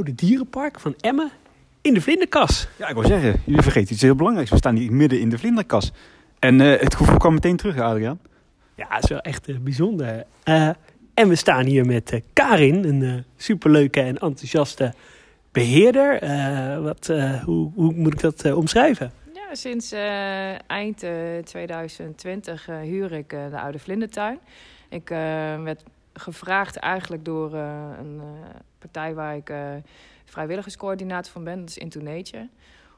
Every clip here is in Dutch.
oude dierenpark van Emmen in de vlinderkas. Ja, ik wil zeggen, jullie vergeten iets heel belangrijks. We staan hier midden in de vlinderkas. En eh, het gevoel kwam meteen terug, Adriaan. Ja, dat is wel echt eh, bijzonder. Eh, en we staan hier met eh, Karin, een eh, superleuke en enthousiaste beheerder. Eh, wat, eh, hoe, hoe moet ik dat eh, omschrijven? Ja, sinds eh, eind eh, 2020 eh, huur ik eh, de oude vlindertuin. Ik eh, werd gevraagd eigenlijk door eh, een eh, partij waar ik eh, vrijwilligerscoördinator van ben, dat is Into.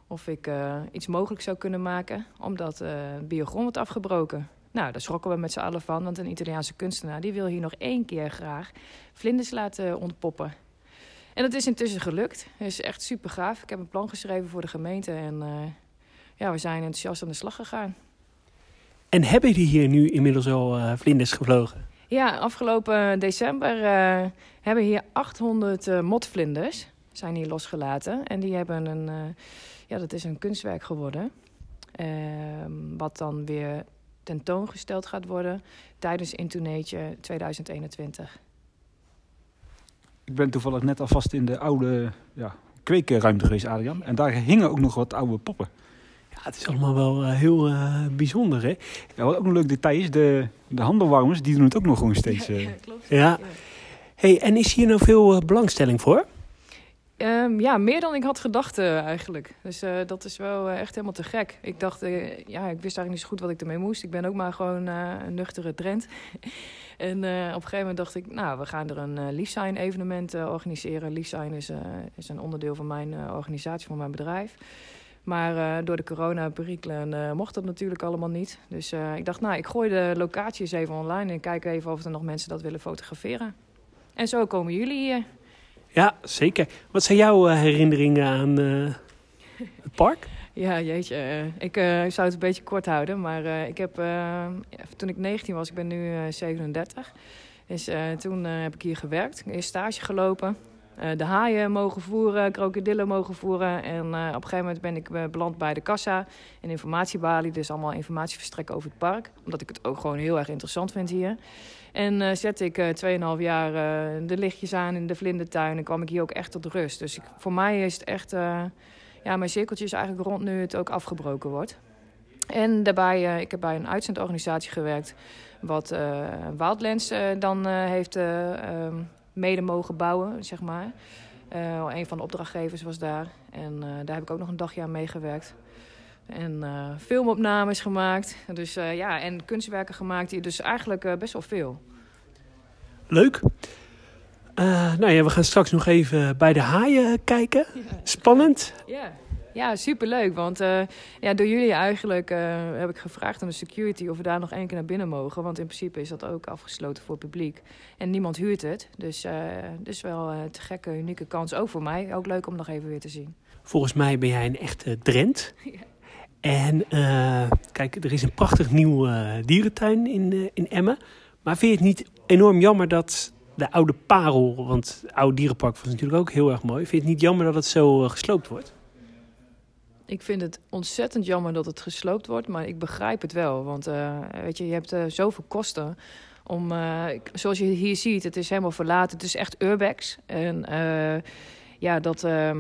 Of ik iets mogelijk zou kunnen maken, omdat eh biogron wordt afgebroken. Nou, daar schrokken we met z'n allen van, want een Italiaanse kunstenaar die wil hier nog één keer graag vlinders laten ontpoppen. En dat is intussen gelukt. Dat is echt super gaaf. Ik heb een plan geschreven voor de gemeente en ja, we zijn enthousiast aan de slag gegaan. En hebben jullie hier nu inmiddels al eh, vlinders gevlogen? Ja, afgelopen december eh, hebben hier 800 eh, motvlinders zijn hier losgelaten. En die hebben een, eh, ja, dat is een kunstwerk geworden. Ehm, wat dan weer tentoongesteld gaat worden tijdens Into Nature 2021. Ik ben toevallig net alvast in de oude ja, kweekruimte geweest, Adriaan. En daar hingen ook nog wat oude poppen. Ja, het is allemaal wel eh, heel eh, bijzonder, hè? Ja, wat ook een leuk detail is, de, de handelwarmers, die doen het ook nog gewoon steeds. eh. klopt. Ja. Hey, en is hier nou veel eh, belangstelling voor? Ehm, ja, meer dan ik had gedacht eh, eigenlijk. Dus eh, dat is wel eh, echt helemaal te gek. Ik dacht, eh, ja, ik wist eigenlijk niet zo goed wat ik ermee moest. Ik ben ook maar gewoon eh, een nuchtere Drent. en eh, op een gegeven moment dacht ik, nou, we gaan er een Leafsign evenement eh, organiseren. Leafsign is, eh, is een onderdeel van mijn eh, organisatie, van mijn bedrijf. Maar eh, door de corona-perikelen eh, mocht dat natuurlijk allemaal niet. Dus eh, ik dacht, nou, ik gooi de locatie eens even online... en kijk even of er nog mensen dat willen fotograferen. En zo komen jullie hier. Ja, zeker. Wat zijn jouw herinneringen aan het park? Ja, jeetje. ik zou het een beetje kort houden. Maar ik heb, toen ik 19 was, ik ben nu eh, 37. Dus toen heb ik hier gewerkt. Eerst stage gelopen. Eh, de haaien mogen voeren, krokodillen mogen voeren. En eh, op een gegeven moment ben ik eh, beland bij de kassa. En informatiebalie, dus allemaal informatie verstrekken over het park. Omdat ik het ook gewoon heel erg interessant vind hier. En zette ik eh 2,5 jaar de lichtjes aan in de vlindertuin. En kwam ik hier ook echt tot rust. Dus ik, voor mij is het echt... ja, mijn cirkeltje is eigenlijk rond nu het ook afgebroken wordt. En daarbij, ik heb bij een uitzendorganisatie gewerkt... wat Wildlands dan heeft eh, ehm, mede mogen bouwen, zeg maar. Eh, een van de opdrachtgevers was daar. En eh, daar heb ik ook nog een dagje aan meegewerkt. En eh, filmopnames gemaakt. Dus ja, en kunstwerken gemaakt. Dus eigenlijk best wel veel. Leuk. Nou ja, we gaan straks nog even bij de haaien kijken. Spannend. Ja, ja superleuk. Want eh, ja, door jullie eigenlijk eh, heb ik gevraagd aan de security of we daar nog één keer naar binnen mogen. Want in principe is dat ook afgesloten voor het publiek. En niemand huurt het. Dus uh, dus wel uh, te gekke, unieke kans. Ook voor mij. Ook leuk om nog even weer te zien. Volgens mij ben jij een echte Drent. En kijk, er is een prachtig nieuw dierentuin in, in Emmen. Maar vind je het niet enorm jammer dat de oude parel, want het oude dierenpark was natuurlijk ook heel erg mooi. Vind je het niet jammer dat het zo gesloopt wordt? Ik vind het ontzettend jammer dat het gesloopt wordt, maar ik begrijp het wel. Want uh, weet je, je hebt uh, zoveel kosten om, uh, zoals je hier ziet, het is helemaal verlaten. Het is echt urbex. En ja, dat uh,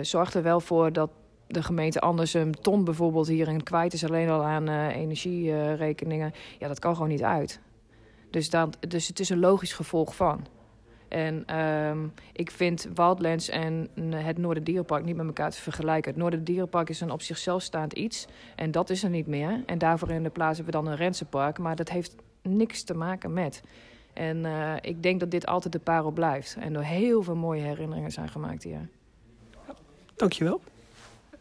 zorgt er wel voor dat de gemeente anders een ton bijvoorbeeld hierin kwijt is alleen al aan energierekeningen. Ja, dat kan gewoon niet uit. Dus, dat, dus het is een logisch gevolg van. En um, ik vind Wildlands en het Noorderdierenpark niet met elkaar te vergelijken. Het Noorderdierenpark is een op zichzelf staand iets. En dat is er niet meer. En daarvoor in de plaats hebben we dan een Rensenpark. Maar dat heeft niks te maken met. En uh, ik denk dat dit altijd de parel blijft. En er heel veel mooie herinneringen zijn gemaakt hier. Ja, dankjewel.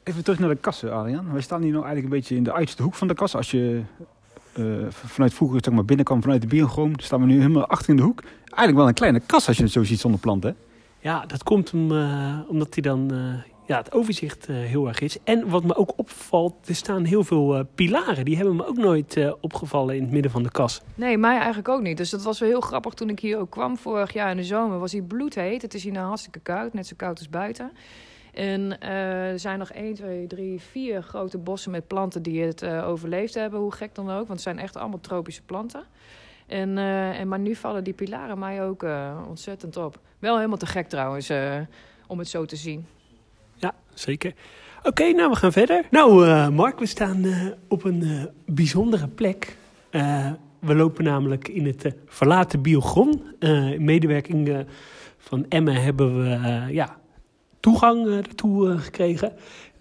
Even terug naar de kassen, Adriaan. Wij staan hier nou eigenlijk een beetje in de uiterste hoek van de kassa. Als je uh, vanuit vroeger zeg maar, binnenkwam vanuit de biogroom, staan we nu helemaal achter in de hoek. Eigenlijk wel een kleine kassa als je het zo ziet zonder plant, hè? Ja, dat komt om, uh, omdat hij dan uh, ja, het overzicht heel erg is. En wat me ook opvalt, er staan heel veel pilaren. Die hebben me ook nooit opgevallen in het midden van de kas. Nee, mij eigenlijk ook niet. Dus dat was wel heel grappig toen ik hier ook kwam vorig jaar in de zomer. Was hier bloedheet. Het is hier nou hartstikke koud, net zo koud als buiten. En uh, er zijn nog 1, 2, 3, 4 grote bossen met planten die het uh, overleefd hebben. Hoe gek dan ook, want het zijn echt allemaal tropische planten. En, eh, en, maar nu vallen die pilaren mij ook eh, ontzettend op. Wel helemaal te gek trouwens, eh, om het zo te zien. Ja, zeker. Oké, nou we gaan verder. Nou eh, Mark, we staan eh, op een eh, bijzondere plek. Eh, we lopen namelijk in het eh, verlaten biogron. Eh, in medewerking eh, van Emmen hebben we eh, ja, toegang eh, daartoe eh, gekregen.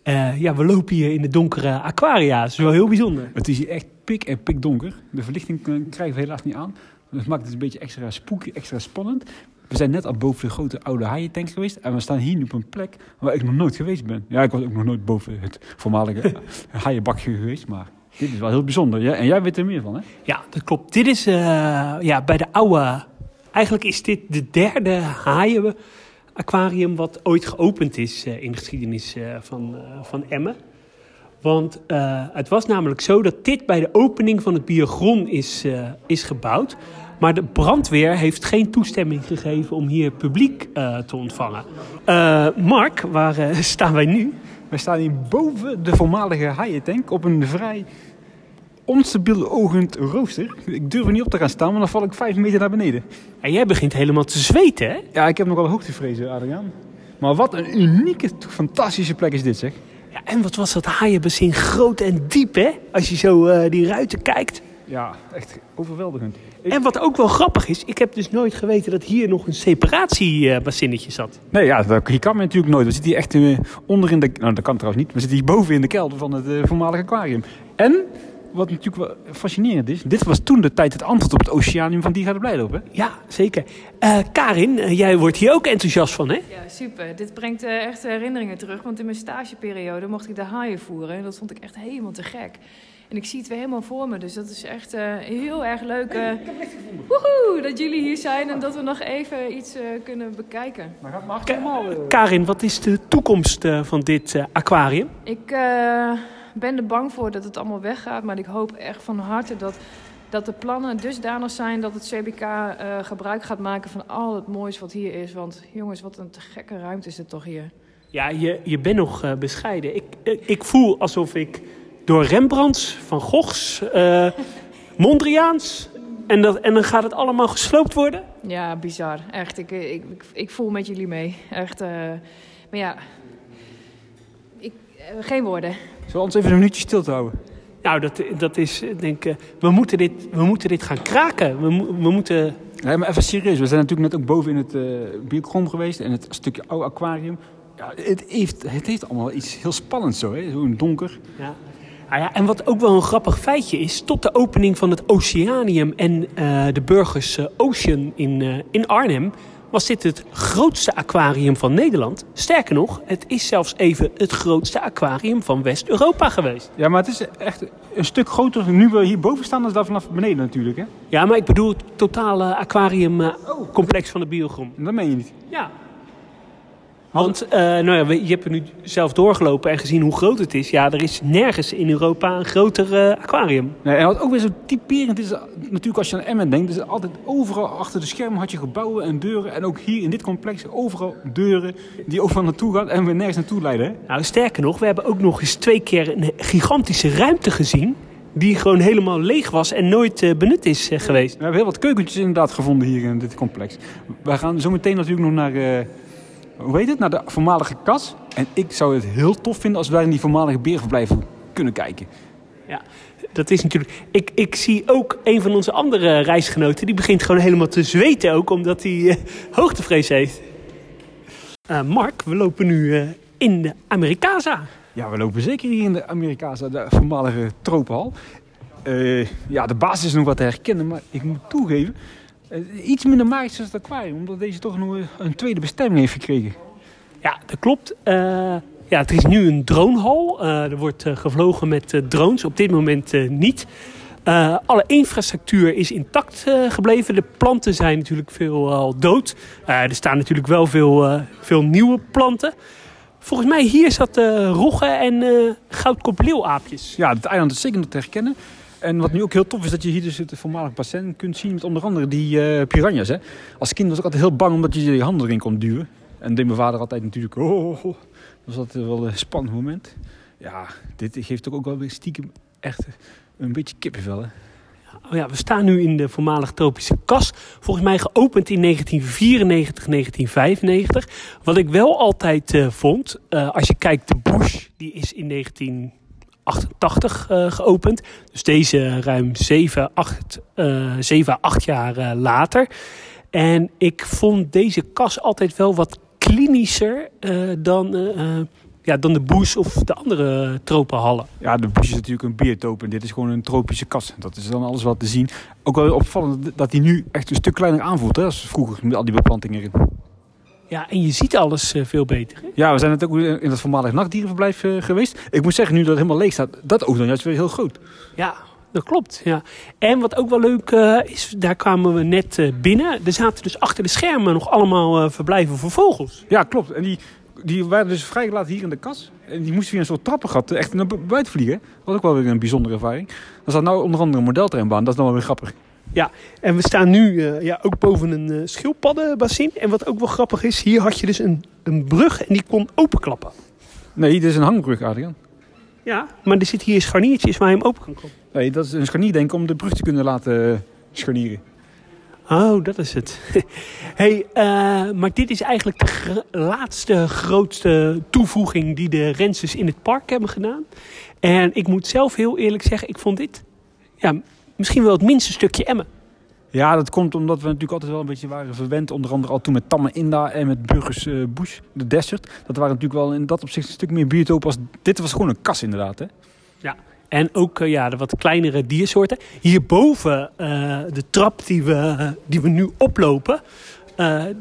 Eh, ja, we lopen hier in de donkere aquaria. Dat is wel heel bijzonder. Het is hier echt pik en pik donker. De verlichting eh, krijgen we helaas niet aan. Dat maakt het een beetje extra spooky, extra spannend. We zijn net al boven de grote oude haaientank geweest. En we staan hier nu op een plek waar ik nog nooit geweest ben. Ja, ik was ook nog nooit boven het voormalige haaienbakje geweest. Maar dit is wel heel bijzonder. Ja, en jij weet er meer van, hè? Ja, dat klopt. Dit is eh, ja, bij de oude... Eigenlijk is dit de derde haaien-aquarium wat ooit geopend is eh, in de geschiedenis eh, van, eh, van Emmen. Want het was namelijk zo dat dit bij de opening van het biogron is, is gebouwd. Maar de brandweer heeft geen toestemming gegeven om hier publiek te ontvangen. Mark, waar staan wij nu? We staan hier boven de voormalige haaientank op een vrij onstabiel ogend rooster. Ik durf er niet op te gaan staan, want dan val ik vijf meter naar beneden. En jij begint helemaal te zweten, hè? Ja, ik heb nogal hoogtevrezen, Adriaan. Maar wat een unieke, fantastische plek is dit, zeg. Ja, en wat was dat haaienbassin groot en diep, hè? Als je zo eh, die ruiten kijkt. Ja, echt overweldigend. Ik- En wat ook wel grappig is, ik heb dus nooit geweten dat hier nog een separatiebassinnetje zat. Nee, ja, dat, hier kan men natuurlijk nooit. We zitten hier echt eh, onder in de... Nou, dat kan trouwens niet. We zitten hier boven in de kelder van het eh, voormalige aquarium. En, wat natuurlijk wel fascinerend is... Dit was toen de tijd het antwoord op het oceanium van Diga de Blijdorp, hè? Ja, zeker. Eh, Karin, eh, jij wordt hier ook enthousiast van, hè? Ja, super. Dit brengt eh, echt herinneringen terug. Want in mijn stageperiode mocht ik de haaien voeren. En dat vond ik echt helemaal te gek. En ik zie het weer helemaal voor me. Dus dat is echt eh, heel erg leuk. eh, woehoe, dat jullie hier zijn en dat we nog even iets eh, kunnen bekijken. Maar gaat maar Karin, wat is de toekomst eh, van dit eh, aquarium? Ik eh, ben er bang voor dat het allemaal weggaat. Maar ik hoop echt van harte dat, dat de plannen dusdanig zijn dat het CBK eh, gebruik gaat maken van al het moois wat hier is. Want jongens, wat een te gekke ruimte is het toch hier. Ja, je, je bent nog eh, bescheiden. Ik, eh, ik voel alsof ik door Rembrandts, Van Goghs, Mondriaans... En, dat, en dan gaat het allemaal gesloopt worden? Ja, bizar. Echt, ik, ik, ik, ik voel met jullie mee. Echt, maar ja, ik, geen woorden. Zullen we ons even een minuutje stil te houden? Nou, dat, dat is, ik denk ik, we, moeten dit, we moeten dit gaan kraken. We, we moeten... Nee, maar even serieus. We zijn natuurlijk net ook boven in het uh, geweest. En het stukje oude aquarium. Ja, het, heeft, het heeft allemaal iets heel spannends zo, hè? Zo'n donker. Ja. Nou ja, en wat ook wel een grappig feitje is, tot de opening van het Oceanium en eh, de Burgers eh, Ocean in, eh, in Arnhem, was dit het grootste aquarium van Nederland. Sterker nog, het is zelfs even het grootste aquarium van West-Europa geweest. Ja, maar het is echt een stuk groter nu we hier boven staan dan daar vanaf beneden natuurlijk, hè? Ja, maar ik bedoel het totale aquariumcomplex van de biogrom. Dat meen je niet. Ja. Want eh, nou ja, we- je hebt er nu zelf doorgelopen en gezien hoe groot het is. Ja, er is nergens in Europa een groter eh, aquarium. Nee, en wat ook weer zo typerend is, natuurlijk als je aan Emmen denkt, is altijd overal achter de schermen had je gebouwen en deuren. En ook hier in dit complex overal deuren die overal naartoe gaan en weer nergens naartoe leiden. Hè? Nou, sterker nog, we hebben ook nog eens twee keer een gigantische ruimte gezien. Die gewoon helemaal leeg was en nooit eh, benut is eh, geweest. We hebben heel wat keukentjes inderdaad gevonden hier in dit complex. We gaan zo meteen natuurlijk nog naar, eh, hoe heet het, naar de voormalige kas. En ik zou het heel tof vinden als wij in die voormalige beerverblijven kunnen kijken. Ja, dat is natuurlijk. Ik, ik zie ook een van onze andere reisgenoten. Die begint gewoon helemaal te zweten ook, omdat hij eh, hoogtevrees heeft. Eh, Mark, we lopen nu eh, in de Amerikaza. Ja, we lopen zeker hier in de Amerikaanse, de voormalige tropenhal. Ja, de basis is nog wat te herkennen, maar ik moet toegeven... eh, iets minder magisch dan het aquarium, omdat deze toch nog een tweede bestemming heeft gekregen. Ja, dat klopt. Eh, ja, het is nu een dronehal. Eh, er wordt gevlogen met drones. Op dit moment niet. Alle infrastructuur is intact gebleven. De planten zijn natuurlijk veel al dood. Er staan natuurlijk wel veel, veel nieuwe planten. Volgens mij hier zat eh roggen en goudkopleeuwaapjes. Ja, het eiland is zeker nog te herkennen. En wat nu ook heel tof is, dat je hier dus het voormalig bassin kunt zien met onder andere die eh, piranha's. Hè. Als kind was ik altijd heel bang omdat je je handen erin kon duwen. En deed mijn vader altijd natuurlijk, oh, oh, oh. dat was altijd wel een spannend moment. Ja, dit geeft ook, ook wel weer stiekem echt een beetje kippenvel. Hè. oh ja, we staan nu in de voormalig tropische kas. Volgens mij geopend in 1994, 1995. Wat ik wel altijd uh, vond, uh, als je kijkt, de Bush, die is in 1988 uh, geopend. Dus deze ruim 7, 8, 7 8 jaar later. En ik vond deze kas altijd wel wat klinischer dan ja, dan de Bush of de andere tropenhallen. Ja, de Bush is natuurlijk een biotoop en dit is gewoon een tropische kas. Dat is dan alles wat te zien. Ook wel opvallend dat hij nu echt een stuk kleiner aanvoelt hè, als vroeger met al die beplantingen erin. Ja, en je ziet alles uh, veel beter. Hè? Ja, we zijn net ook in het voormalig nachtdierenverblijf uh, geweest. Ik moet zeggen, nu dat het helemaal leeg staat, dat ook dan juist weer heel groot. Ja, dat klopt. Ja. En wat ook wel leuk uh, is, daar kwamen we net binnen. Er zaten dus achter de schermen nog allemaal verblijven voor vogels. Ja, klopt. En die die waren dus vrijgelaten hier in de kas. En die moesten via een soort trappengat echt naar buiten vliegen. Dat was ook wel weer een bijzondere ervaring. Dan zat nou onder andere een modeltreinbaan. Dat is dan wel weer grappig. Ja, en we staan nu uh, ja, ook boven een uh, schildpaddenbassin. En wat ook wel grappig is, hier had je dus een, een brug en die kon openklappen. Nee, dit is een hangbrug, Adrian. Ja, maar er zitten hier scharniertjes waar je hem open kan klappen. Nee, dat is een scharnier denk ik om de brug te kunnen laten uh, scharnieren. Oh, dat is het. hey, uh, maar dit is eigenlijk de gr laatste grootste toevoeging die de Renses in het park hebben gedaan. En ik moet zelf heel eerlijk zeggen, ik vond dit ja, misschien wel het minste stukje Emmen. Ja, dat komt omdat we natuurlijk altijd wel een beetje waren verwend. Onder andere al toen met Tamme Inda en met Burgers uh, Bush, de Desert. Dat waren natuurlijk wel in dat opzicht een stuk meer biotoop als... Dit was gewoon een kas inderdaad, hè? Ja, en ook ja, de wat kleinere diersoorten. Hierboven uh, de trap die we, die we nu oplopen,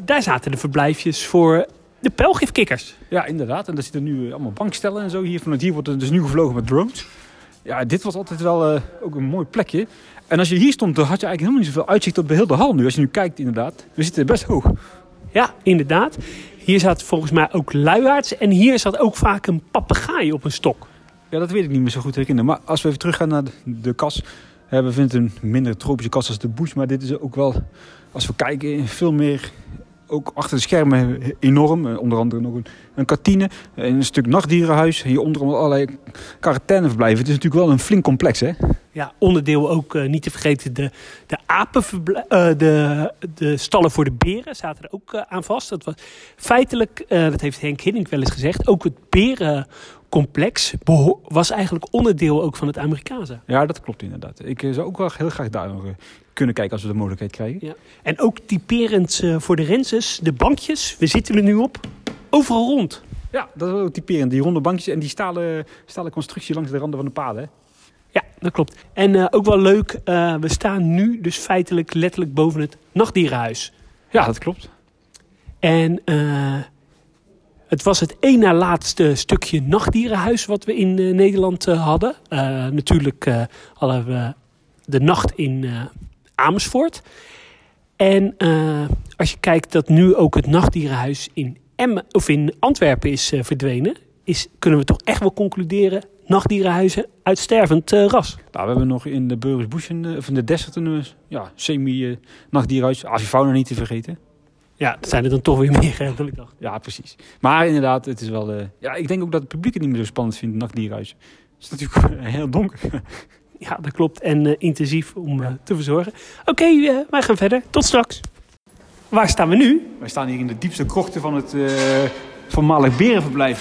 daar zaten de verblijfjes voor de pijlgifkikkers. Ja, inderdaad. En daar zitten nu allemaal bankstellen en zo. Hier vanuit hier wordt er dus nu gevlogen met drones. Ja, dit was altijd wel uh, ook een mooi plekje. En als je hier stond, dan had je eigenlijk helemaal niet zoveel uitzicht op de hele hal nu. Als je nu kijkt, inderdaad. We zitten best hoog. Ja, inderdaad. Hier zat volgens mij ook luiaards. En hier zat ook vaak een papegaai op een stok. Ja, dat weet ik niet meer zo goed herinneren. Maar als we even teruggaan naar de, de kas. we vinden het een minder tropische kas als de bush. Maar dit is ook wel, als we kijken, veel meer ook achter de schermen enorm. Onder andere nog een, een kantine, een stuk nachtdierenhuis. Hieronder allerlei quarantaineverblijven. Het is natuurlijk wel een flink complex, hè? Ja, onderdeel ook uh, niet te vergeten de, de apen, uh, de, de stallen voor de beren zaten er ook uh, aan vast. Dat was feitelijk, dat heeft Henk Hiddink wel eens gezegd, ook het berencomplex was eigenlijk onderdeel ook van het Amerikaanse. Ja, dat klopt inderdaad. Ik zou ook wel heel graag daar kunnen kijken als we de mogelijkheid krijgen. Ja. En ook typerend voor de renses, de bankjes, we zitten er nu op, overal rond. Ja, dat is ook typerend. Die ronde bankjes en die stalen, stalen constructie langs de randen van de paden. Hè? Ja, dat klopt. En uh, ook wel leuk, uh, we staan nu dus feitelijk letterlijk boven het nachtdierenhuis. Ja, dat klopt. En uh, het was het één na laatste stukje nachtdierenhuis wat we in Nederland hadden. natuurlijk hadden we de nacht in Amersfoort. En als je kijkt dat nu ook het nachtdierenhuis in, Emmen, of in Antwerpen is verdwenen... Is, kunnen we toch echt wel concluderen nachtdierenhuizen uitstervend uh, ras. Nou, we hebben nog in de Burgersbush, of in de Desert, een ja, semi-nachtdierenhuis. Avifauna niet te vergeten. Ja, dat zijn er dan toch weer meer dan ik dacht. Ja, precies. Maar inderdaad, het is wel... Ja, ik denk ook dat het publiek het niet meer zo spannend vindt, nachtdierenhuizen. Het is natuurlijk heel donker. Ja, dat klopt. En uh, intensief om ja. te verzorgen. Oké, okay, wij gaan verder. Tot straks. Waar staan we nu? Wij staan hier in de diepste krochten van het voormalig berenverblijf.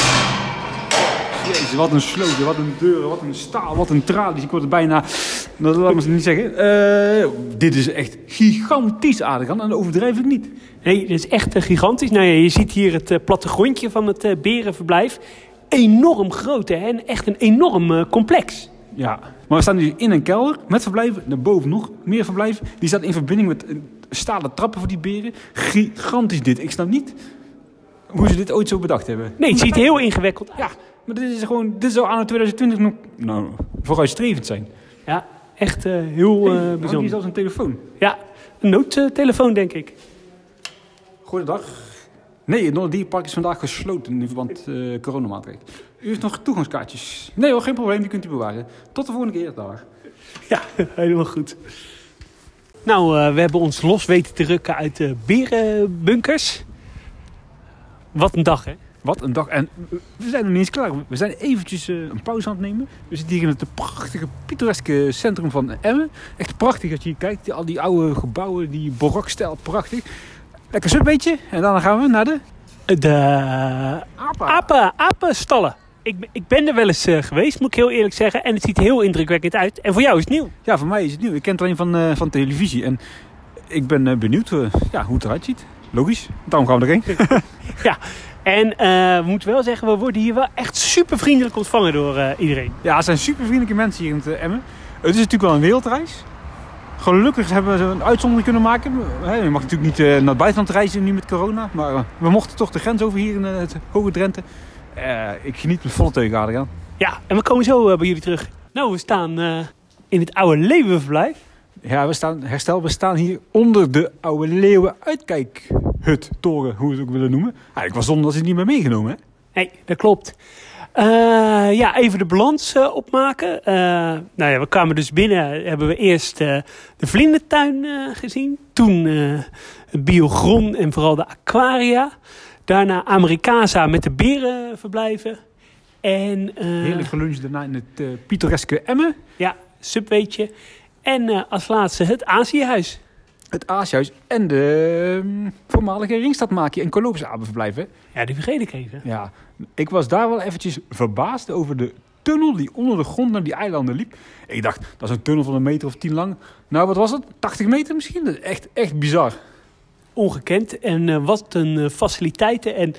Jezus, wat een sloten, wat een deuren, wat een staal, wat een tralies. Ik word er bijna, dat laat me niet zeggen. Dit is echt gigantisch aardig en dat overdrijf ik niet. Nee, dit is echt gigantisch. Nou ja, je ziet hier het plattegrondje van het berenverblijf. Enorm groot hè? en echt een enorm complex. Ja, maar we staan nu in een kelder met verblijven. Daarboven nog meer verblijven. Die staat in verbinding met stalen trappen voor die beren. Gigantisch dit. Ik snap niet hoe ze dit ooit zo bedacht hebben. Nee, het ziet heel ingewikkeld uit. Ja, maar dit is gewoon, dit zou aan 2020 nog nou, vooruitstrevend zijn. Ja, echt uh, heel uh, hey, bijzonder. hier zelfs een telefoon. Ja, een noodtelefoon denk ik. Goedendag. Nee, het Noorderdierpark is vandaag gesloten in verband uh, coronamaatregelen. U heeft nog toegangskaartjes. Nee hoor, geen probleem, die kunt u bewaren. Tot de volgende keer daar. Ja, helemaal goed. Nou, we hebben ons los weten te rukken uit de berenbunkers. Wat een dag, hè? Wat een dag. En we zijn nog niet eens klaar. We zijn eventjes uh, een pauze aan het nemen. We zitten hier in het prachtige, pittoreske centrum van Emmen. Echt prachtig als je hier kijkt. Al die oude gebouwen, die barokstijl, prachtig. Lekker zo'n beetje. En dan gaan we naar de... De apen, apen, apenstallen. Ik, ik ben er wel eens uh, geweest, moet ik heel eerlijk zeggen. En het ziet heel indrukwekkend uit. En voor jou is het nieuw. Ja, voor mij is het nieuw. Ik ken het alleen van, uh, van televisie. En ik ben uh, benieuwd ja, hoe het eruit ziet. Logisch, daarom gaan we erheen. ja, en we moeten wel zeggen, we worden hier wel echt super vriendelijk ontvangen door iedereen. Ja, er zijn super vriendelijke mensen hier in het Emmen. Het is natuurlijk wel een wereldreis. Gelukkig hebben we een uitzondering kunnen maken. Je mag natuurlijk niet naar het buitenland reizen nu met corona. Maar we mochten toch de grens over hier in het Hoge Drenthe. Uh, ik geniet met volle teugen, Adriaan. Ja, en we komen zo uh, bij jullie terug. Nou, we staan uh, in het oude leeuwenverblijf. Ja, we staan, herstel, we staan hier onder de oude leeuwen uitkijkhut, toren, hoe we het ook willen noemen. Eigenlijk was zonde dat ze het niet meer meegenomen, hè? Nee, dat klopt. ja, even de balans opmaken. nou ja, we kwamen dus binnen, hebben we eerst de vlindertuin gezien. Toen het biogron en vooral de aquaria. Daarna Americasa met de beren verblijven. En, uh, Heerlijk geluncht daarna in het uh, pittoreske Emmen. Ja, subweetje. En uh, als laatste het Aziëhuis. Het Aziëhuis en de um, voormalige Ringstadmaakje en Colopsaben verblijven. Ja, die vergeet ik even. Ja, ik was daar wel eventjes verbaasd over de tunnel die onder de grond naar die eilanden liep. Ik dacht, dat is een tunnel van een meter of tien lang. Nou, wat was het? 80 meter misschien? Dat is echt, echt bizar ongekend. En uh, wat een uh, faciliteiten en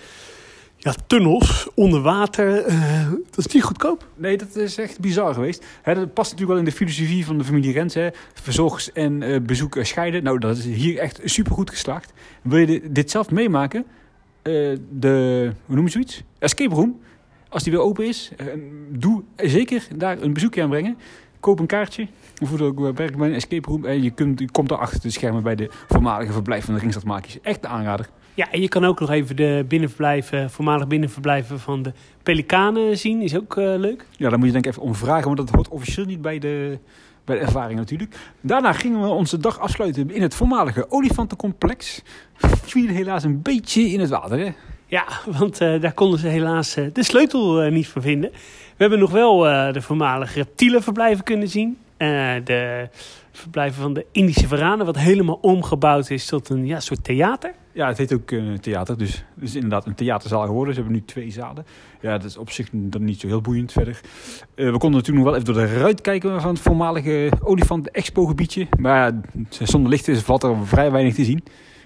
ja, tunnels onder water. Uh, dat is niet goedkoop. Nee, dat is echt bizar geweest. Hè, dat past natuurlijk wel in de filosofie van de familie Rens. Hè. Verzorgers en bezoek scheiden. Nou, dat is hier echt supergoed geslaagd. Wil je dit zelf meemaken? de, hoe noem je zoiets? Escape room. Als die weer open is, doe zeker daar een bezoekje aan brengen. Koop een kaartje. Of ook werkt bij een escape room. En je, kunt, je komt daar achter de schermen bij de voormalige verblijf van de Ringstadmaakjes. Echt een aanrader. Ja, en je kan ook nog even de binnenverblijven, voormalig binnenverblijven van de Pelikanen zien. Is ook uh, leuk. Ja, dan moet je denk ik even om vragen, want dat hoort officieel niet bij de, bij de ervaring natuurlijk. Daarna gingen we onze dag afsluiten in het voormalige olifantencomplex. Viel helaas een beetje in het water, hè? Ja, want uh, daar konden ze helaas uh, de sleutel niet voor vinden. We hebben nog wel de voormalige reptielenverblijven kunnen zien. Uh, de verblijven van de Indische Veranen, wat helemaal omgebouwd is tot een ja, soort theater. Ja, het heet ook uh, theater, dus het is inderdaad een theaterzaal geworden. Ze hebben nu twee zalen. Ja, dat is op zich dan niet zo heel boeiend verder. Uh, we konden natuurlijk nog wel even door de ruit kijken van het voormalige olifant expo gebiedje. Maar ja, zonder licht is, valt er vrij weinig te zien.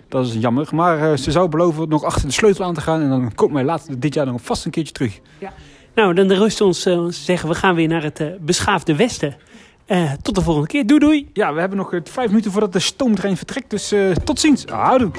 Dat is jammer. Maar ze zou beloven nog achter de sleutel aan te gaan. En dan komt mij later dit jaar nog vast een keertje terug. Ja. Nou, dan rust ons zeggen, we gaan weer naar het beschaafde westen. Uh, tot de volgende keer. Doei doei. Ja, we hebben nog vijf minuten voordat de stoomtrein vertrekt. Dus uh, tot ziens. Houdoe.